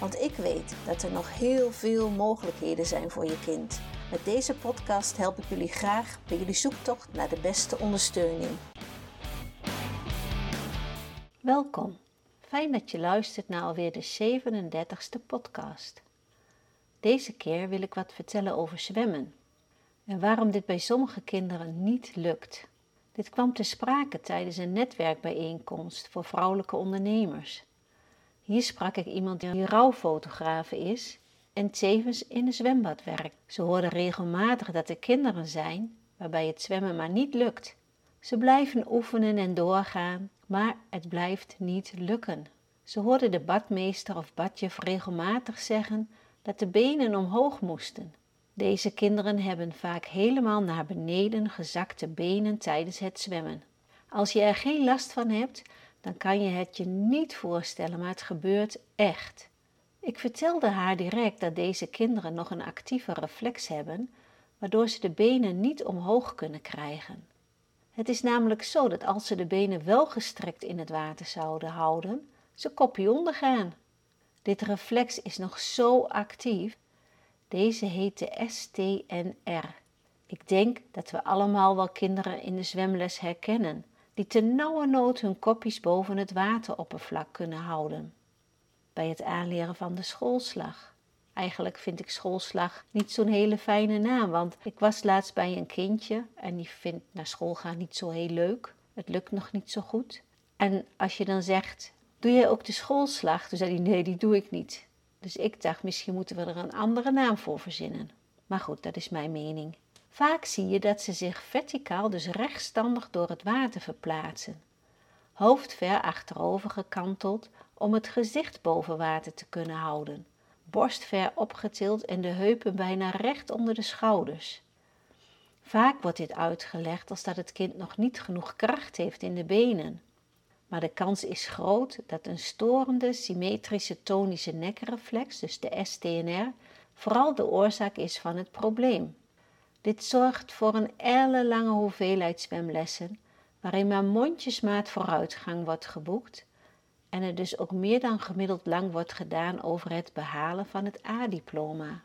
Want ik weet dat er nog heel veel mogelijkheden zijn voor je kind. Met deze podcast help ik jullie graag bij jullie zoektocht naar de beste ondersteuning. Welkom. Fijn dat je luistert naar alweer de 37ste podcast. Deze keer wil ik wat vertellen over zwemmen en waarom dit bij sommige kinderen niet lukt. Dit kwam te sprake tijdens een netwerkbijeenkomst voor vrouwelijke ondernemers. Hier sprak ik iemand die rouwfotograaf is en tevens in een zwembad werkt. Ze hoorden regelmatig dat er kinderen zijn waarbij het zwemmen maar niet lukt. Ze blijven oefenen en doorgaan, maar het blijft niet lukken. Ze hoorden de badmeester of badjuf regelmatig zeggen dat de benen omhoog moesten. Deze kinderen hebben vaak helemaal naar beneden gezakte benen tijdens het zwemmen. Als je er geen last van hebt, dan kan je het je niet voorstellen, maar het gebeurt echt. Ik vertelde haar direct dat deze kinderen nog een actieve reflex hebben, waardoor ze de benen niet omhoog kunnen krijgen. Het is namelijk zo dat als ze de benen wel gestrekt in het water zouden houden, ze kopje ondergaan. Dit reflex is nog zo actief. Deze heet de STNR. Ik denk dat we allemaal wel kinderen in de zwemles herkennen die ten nauwe nood hun kopjes boven het wateroppervlak kunnen houden. Bij het aanleren van de schoolslag. Eigenlijk vind ik schoolslag niet zo'n hele fijne naam, want ik was laatst bij een kindje en die vindt naar school gaan niet zo heel leuk. Het lukt nog niet zo goed. En als je dan zegt, doe jij ook de schoolslag? Toen zei hij, nee, die doe ik niet. Dus ik dacht, misschien moeten we er een andere naam voor verzinnen. Maar goed, dat is mijn mening. Vaak zie je dat ze zich verticaal, dus rechtstandig door het water verplaatsen. Hoofd ver achterover gekanteld om het gezicht boven water te kunnen houden. Borst ver opgetild en de heupen bijna recht onder de schouders. Vaak wordt dit uitgelegd als dat het kind nog niet genoeg kracht heeft in de benen. Maar de kans is groot dat een storende symmetrische tonische nekreflex, dus de STNR, vooral de oorzaak is van het probleem. Dit zorgt voor een ellenlange hoeveelheid zwemlessen, waarin maar mondjesmaat vooruitgang wordt geboekt en er dus ook meer dan gemiddeld lang wordt gedaan over het behalen van het A-diploma.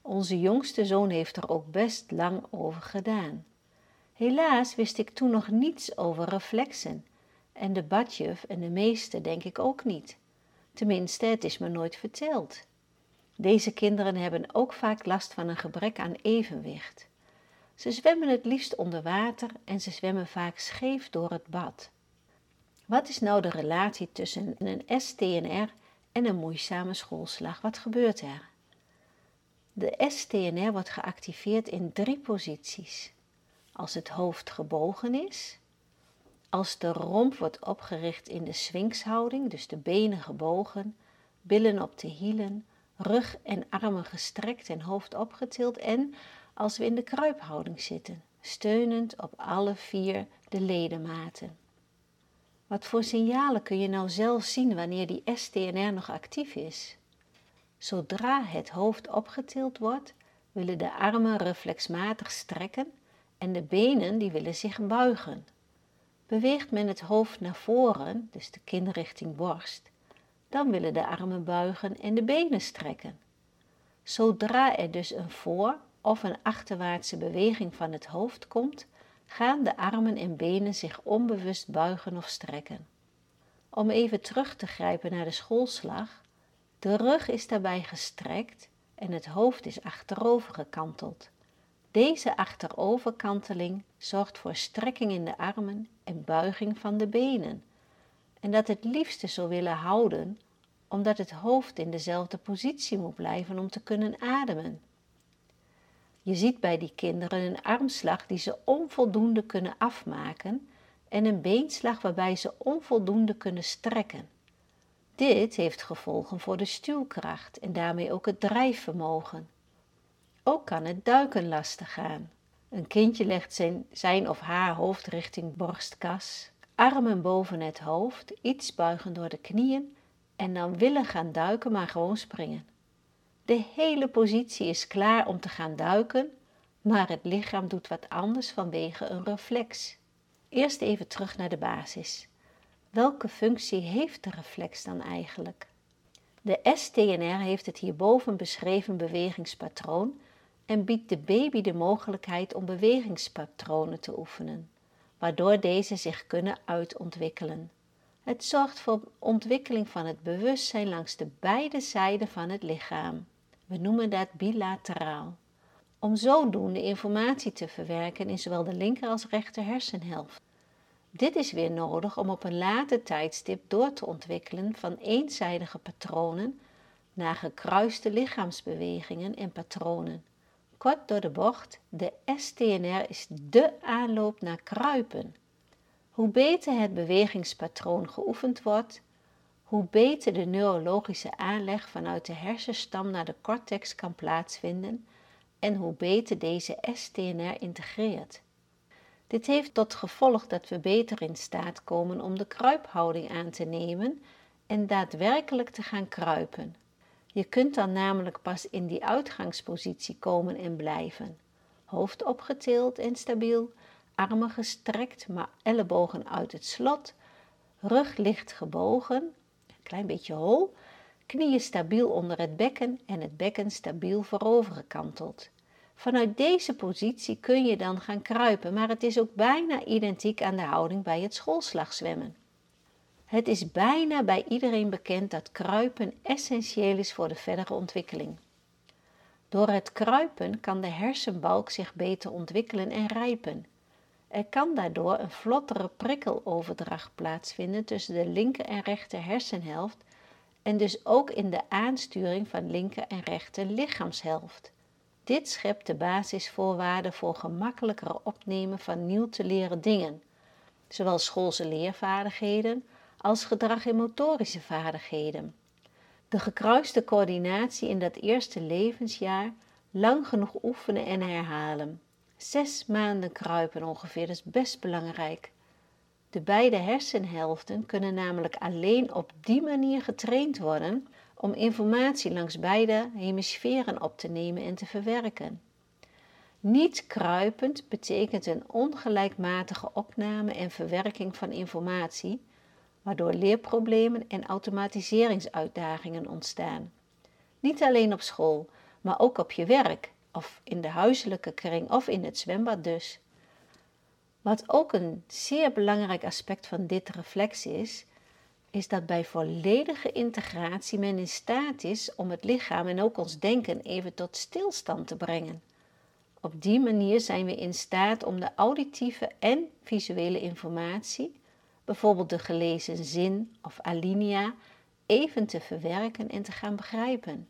Onze jongste zoon heeft er ook best lang over gedaan. Helaas wist ik toen nog niets over reflexen en de badjuf en de meeste denk ik ook niet. Tenminste, het is me nooit verteld. Deze kinderen hebben ook vaak last van een gebrek aan evenwicht. Ze zwemmen het liefst onder water en ze zwemmen vaak scheef door het bad. Wat is nou de relatie tussen een STNR en een moeizame schoolslag? Wat gebeurt er? De STNR wordt geactiveerd in drie posities. Als het hoofd gebogen is, als de romp wordt opgericht in de swinkshouding, dus de benen gebogen, billen op de hielen, rug en armen gestrekt en hoofd opgetild en als we in de kruiphouding zitten, steunend op alle vier de ledematen. Wat voor signalen kun je nou zelf zien wanneer die STNR nog actief is? Zodra het hoofd opgetild wordt, willen de armen reflexmatig strekken en de benen die willen zich buigen. Beweegt men het hoofd naar voren, dus de kin richting borst, dan willen de armen buigen en de benen strekken. Zodra er dus een voor- of een achterwaartse beweging van het hoofd komt, gaan de armen en benen zich onbewust buigen of strekken. Om even terug te grijpen naar de schoolslag, de rug is daarbij gestrekt en het hoofd is achterover gekanteld. Deze achteroverkanteling zorgt voor strekking in de armen en buiging van de benen. En dat het liefste zo willen houden, omdat het hoofd in dezelfde positie moet blijven om te kunnen ademen. Je ziet bij die kinderen een armslag die ze onvoldoende kunnen afmaken en een beenslag waarbij ze onvoldoende kunnen strekken. Dit heeft gevolgen voor de stuwkracht en daarmee ook het drijfvermogen. Ook kan het duiken lastig gaan. Een kindje legt zijn, zijn of haar hoofd richting borstkas, armen boven het hoofd, iets buigen door de knieën en dan willen gaan duiken, maar gewoon springen. De hele positie is klaar om te gaan duiken, maar het lichaam doet wat anders vanwege een reflex. Eerst even terug naar de basis. Welke functie heeft de reflex dan eigenlijk? De STNR heeft het hierboven beschreven bewegingspatroon en biedt de baby de mogelijkheid om bewegingspatronen te oefenen, waardoor deze zich kunnen uitontwikkelen. Het zorgt voor ontwikkeling van het bewustzijn langs de beide zijden van het lichaam. We noemen dat bilateraal. Om zodoende informatie te verwerken in zowel de linker als rechter hersenhelft. Dit is weer nodig om op een later tijdstip door te ontwikkelen van eenzijdige patronen naar gekruiste lichaamsbewegingen en patronen. Kort door de bocht, de STNR is dé aanloop naar kruipen. Hoe beter het bewegingspatroon geoefend wordt, hoe beter de neurologische aanleg vanuit de hersenstam naar de cortex kan plaatsvinden en hoe beter deze STNR integreert. Dit heeft tot gevolg dat we beter in staat komen om de kruiphouding aan te nemen en daadwerkelijk te gaan kruipen. Je kunt dan namelijk pas in die uitgangspositie komen en blijven. Hoofd opgetild en stabiel, armen gestrekt, maar ellebogen uit het slot, rug licht gebogen, klein beetje hol, knieën stabiel onder het bekken en het bekken stabiel voorovergekanteld. Vanuit deze positie kun je dan gaan kruipen, maar het is ook bijna identiek aan de houding bij het schoolslagzwemmen. Het is bijna bij iedereen bekend dat kruipen essentieel is voor de verdere ontwikkeling. Door het kruipen kan de hersenbalk zich beter ontwikkelen en rijpen. Er kan daardoor een vlottere prikkeloverdracht plaatsvinden tussen de linker en rechter hersenhelft en dus ook in de aansturing van linker en rechter lichaamshelft. Dit schept de basisvoorwaarden voor gemakkelijker opnemen van nieuw te leren dingen, zowel schoolse leervaardigheden als gedrag en motorische vaardigheden. De gekruiste coördinatie in dat eerste levensjaar lang genoeg oefenen en herhalen. Zes maanden kruipen ongeveer is best belangrijk. De beide hersenhelften kunnen namelijk alleen op die manier getraind worden om informatie langs beide hemisferen op te nemen en te verwerken. Niet kruipend betekent een ongelijkmatige opname en verwerking van informatie, waardoor leerproblemen en automatiseringsuitdagingen ontstaan. Niet alleen op school, maar ook op je werk of in de huiselijke kring of in het zwembad dus. Wat ook een zeer belangrijk aspect van dit reflex is, is dat bij volledige integratie men in staat is om het lichaam en ook ons denken even tot stilstand te brengen. Op die manier zijn we in staat om de auditieve en visuele informatie, bijvoorbeeld de gelezen zin of alinea, even te verwerken en te gaan begrijpen.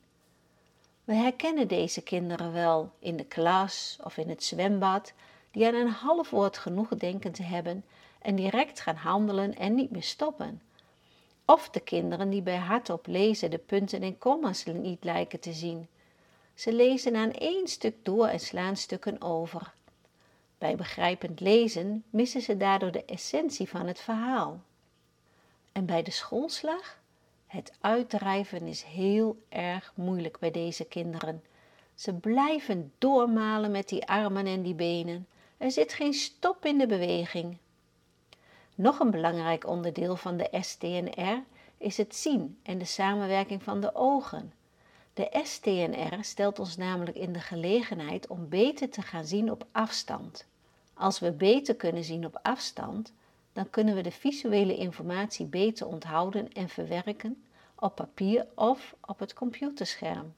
We herkennen deze kinderen wel in de klas of in het zwembad, die aan een half woord genoeg denken te hebben en direct gaan handelen en niet meer stoppen of de kinderen die bij hardop lezen de punten en komma's niet lijken te zien. Ze lezen aan één stuk door en slaan stukken over. Bij begrijpend lezen missen ze daardoor de essentie van het verhaal. En bij de schoolslag? Het uitdrijven is heel erg moeilijk bij deze kinderen. Ze blijven doormalen met die armen en die benen. Er zit geen stop in de beweging. Nog een belangrijk onderdeel van de STNR is het zien en de samenwerking van de ogen. De STNR stelt ons namelijk in de gelegenheid om beter te gaan zien op afstand. Als we beter kunnen zien op afstand, dan kunnen we de visuele informatie beter onthouden en verwerken op papier of op het computerscherm.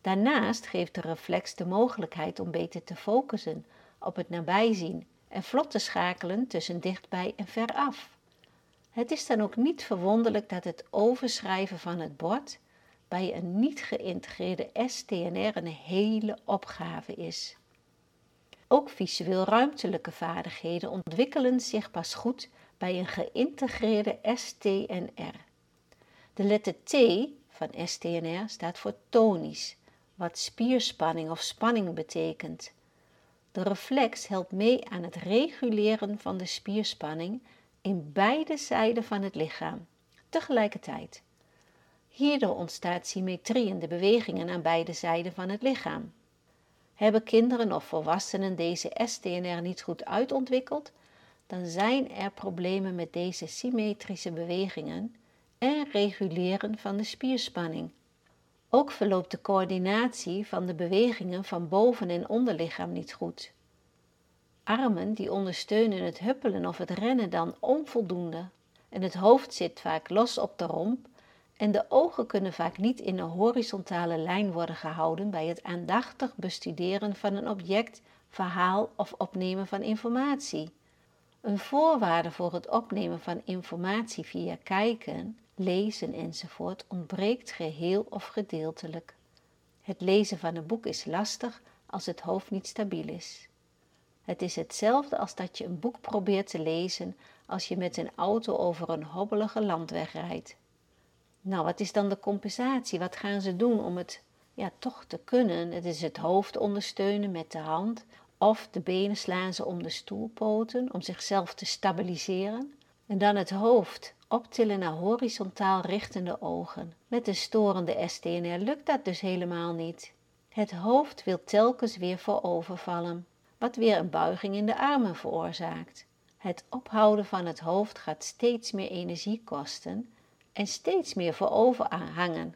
Daarnaast geeft de reflex de mogelijkheid om beter te focussen op het nabijzien en vlot te schakelen tussen dichtbij en veraf. Het is dan ook niet verwonderlijk dat het overschrijven van het bord bij een niet geïntegreerde STNR een hele opgave is. Ook visueel ruimtelijke vaardigheden ontwikkelen zich pas goed bij een geïntegreerde STNR. De letter T van STNR staat voor tonisch, wat spierspanning of spanning betekent. De reflex helpt mee aan het reguleren van de spierspanning in beide zijden van het lichaam, tegelijkertijd. Hierdoor ontstaat symmetrie in de bewegingen aan beide zijden van het lichaam. Hebben kinderen of volwassenen deze STNR niet goed uitontwikkeld, dan zijn er problemen met deze symmetrische bewegingen en reguleren van de spierspanning. Ook verloopt de coördinatie van de bewegingen van boven- en onderlichaam niet goed. Armen die ondersteunen het huppelen of het rennen dan onvoldoende en het hoofd zit vaak los op de romp en de ogen kunnen vaak niet in een horizontale lijn worden gehouden bij het aandachtig bestuderen van een object, verhaal of opnemen van informatie. Een voorwaarde voor het opnemen van informatie via kijken, lezen enzovoort ontbreekt geheel of gedeeltelijk. Het lezen van een boek is lastig als het hoofd niet stabiel is. Het is hetzelfde als dat je een boek probeert te lezen als je met een auto over een hobbelige landweg rijdt. Nou, wat is dan de compensatie? Wat gaan ze doen om het ja, toch te kunnen? Het is het hoofd ondersteunen met de hand of de benen slaan ze om de stoelpoten om zichzelf te stabiliseren. En dan het hoofd optillen naar horizontaal richtende ogen. Met de storende STNR lukt dat dus helemaal niet. Het hoofd wil telkens weer voorovervallen, wat weer een buiging in de armen veroorzaakt. Het ophouden van het hoofd gaat steeds meer energie kosten en steeds meer voorover hangen.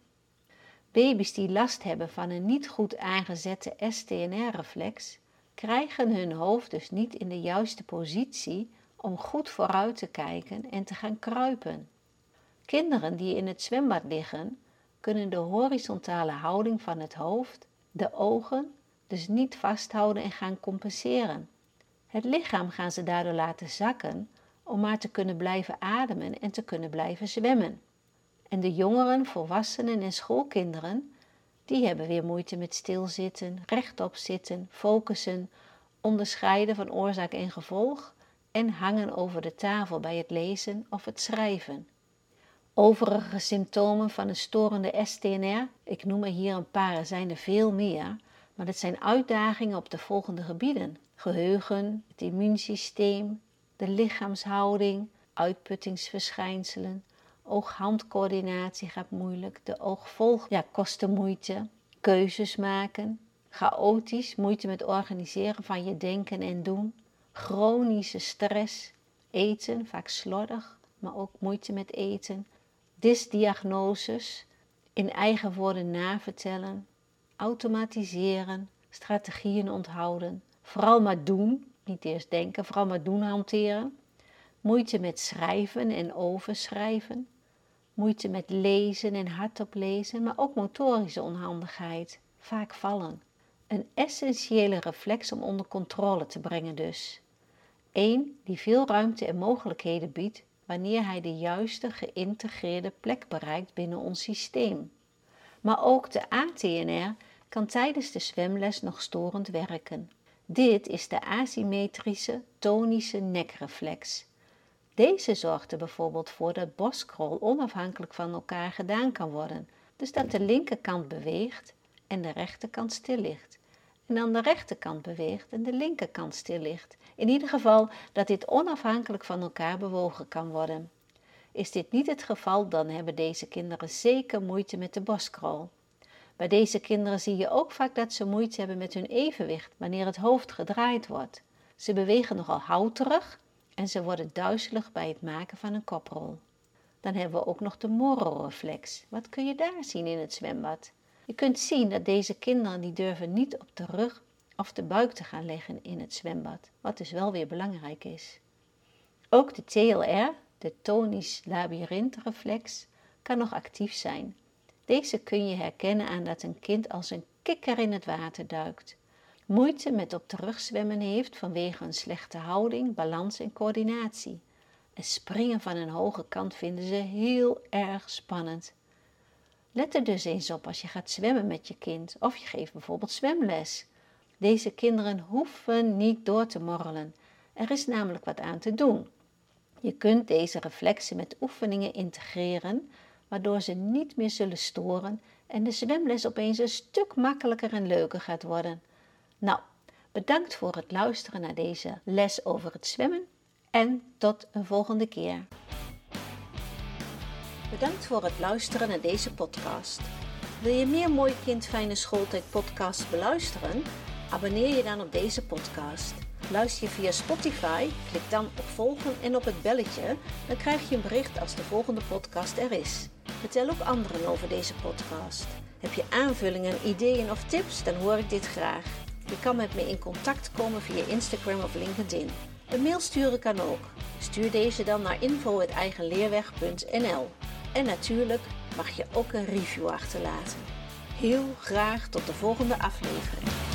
Baby's die last hebben van een niet goed aangezette STNR-reflex, krijgen hun hoofd dus niet in de juiste positie om goed vooruit te kijken en te gaan kruipen. Kinderen die in het zwembad liggen, kunnen de horizontale houding van het hoofd, de ogen, dus niet vasthouden en gaan compenseren. Het lichaam gaan ze daardoor laten zakken om maar te kunnen blijven ademen en te kunnen blijven zwemmen. En de jongeren, volwassenen en schoolkinderen, die hebben weer moeite met stilzitten, rechtop zitten, focussen, onderscheiden van oorzaak en gevolg en hangen over de tafel bij het lezen of het schrijven. Overige symptomen van een storende STNR, ik noem er hier een paar, er zijn er veel meer, maar het zijn uitdagingen op de volgende gebieden: geheugen, het immuunsysteem, de lichaamshouding, uitputtingsverschijnselen, oog-handcoördinatie gaat moeilijk, de oogvolg ja, kost moeite, keuzes maken, chaotisch, moeite met organiseren van je denken en doen, chronische stress, eten, vaak slordig, maar ook moeite met eten, dysdiagnoses, in eigen woorden navertellen, automatiseren, strategieën onthouden, vooral maar doen, niet eerst denken, vooral maar doen hanteren, moeite met schrijven en overschrijven, moeite met lezen en hardop lezen, maar ook motorische onhandigheid, vaak vallen. Een essentiële reflex om onder controle te brengen dus. Eén die veel ruimte en mogelijkheden biedt wanneer hij de juiste geïntegreerde plek bereikt binnen ons systeem. Maar ook de ATNR kan tijdens de zwemles nog storend werken. Dit is de asymmetrische tonische nekreflex. Deze zorgt er bijvoorbeeld voor dat boskrol onafhankelijk van elkaar gedaan kan worden, dus dat de linkerkant beweegt en de rechterkant stil ligt. En dan de rechterkant beweegt en de linkerkant stil ligt. In ieder geval dat dit onafhankelijk van elkaar bewogen kan worden. Is dit niet het geval, dan hebben deze kinderen zeker moeite met de boskrol. Bij deze kinderen zie je ook vaak dat ze moeite hebben met hun evenwicht wanneer het hoofd gedraaid wordt. Ze bewegen nogal houterig en ze worden duizelig bij het maken van een koprol. Dan hebben we ook nog de morrelreflex. Wat kun je daar zien in het zwembad? Je kunt zien dat deze kinderen die durven niet op de rug of de buik te gaan leggen in het zwembad, wat dus wel weer belangrijk is. Ook de TLR, de tonisch reflex, kan nog actief zijn. Deze kun je herkennen aan dat een kind als een kikker in het water duikt moeite met op terugzwemmen heeft vanwege een slechte houding, balans en coördinatie. En springen van een hoge kant vinden ze heel erg spannend. Let er dus eens op als je gaat zwemmen met je kind of je geeft bijvoorbeeld zwemles. Deze kinderen hoeven niet door te morrelen. Er is namelijk wat aan te doen. Je kunt deze reflexen met oefeningen integreren, waardoor ze niet meer zullen storen en de zwemles opeens een stuk makkelijker en leuker gaat worden. Nou, bedankt voor het luisteren naar deze les over het zwemmen en tot een volgende keer. Bedankt voor het luisteren naar deze podcast. Wil je meer Mooi Kind Fijne Schooltijd podcasts beluisteren? Abonneer je dan op deze podcast. Luister je via Spotify, klik dan op volgen en op het belletje, dan krijg je een bericht als de volgende podcast er is. Vertel ook anderen over deze podcast. Heb je aanvullingen, ideeën of tips, dan hoor ik dit graag. Je kan met me in contact komen via Instagram of LinkedIn. Een mail sturen kan ook. Stuur deze dan naar info.eigenleerweg.nl En natuurlijk mag je ook een review achterlaten. Heel graag tot de volgende aflevering.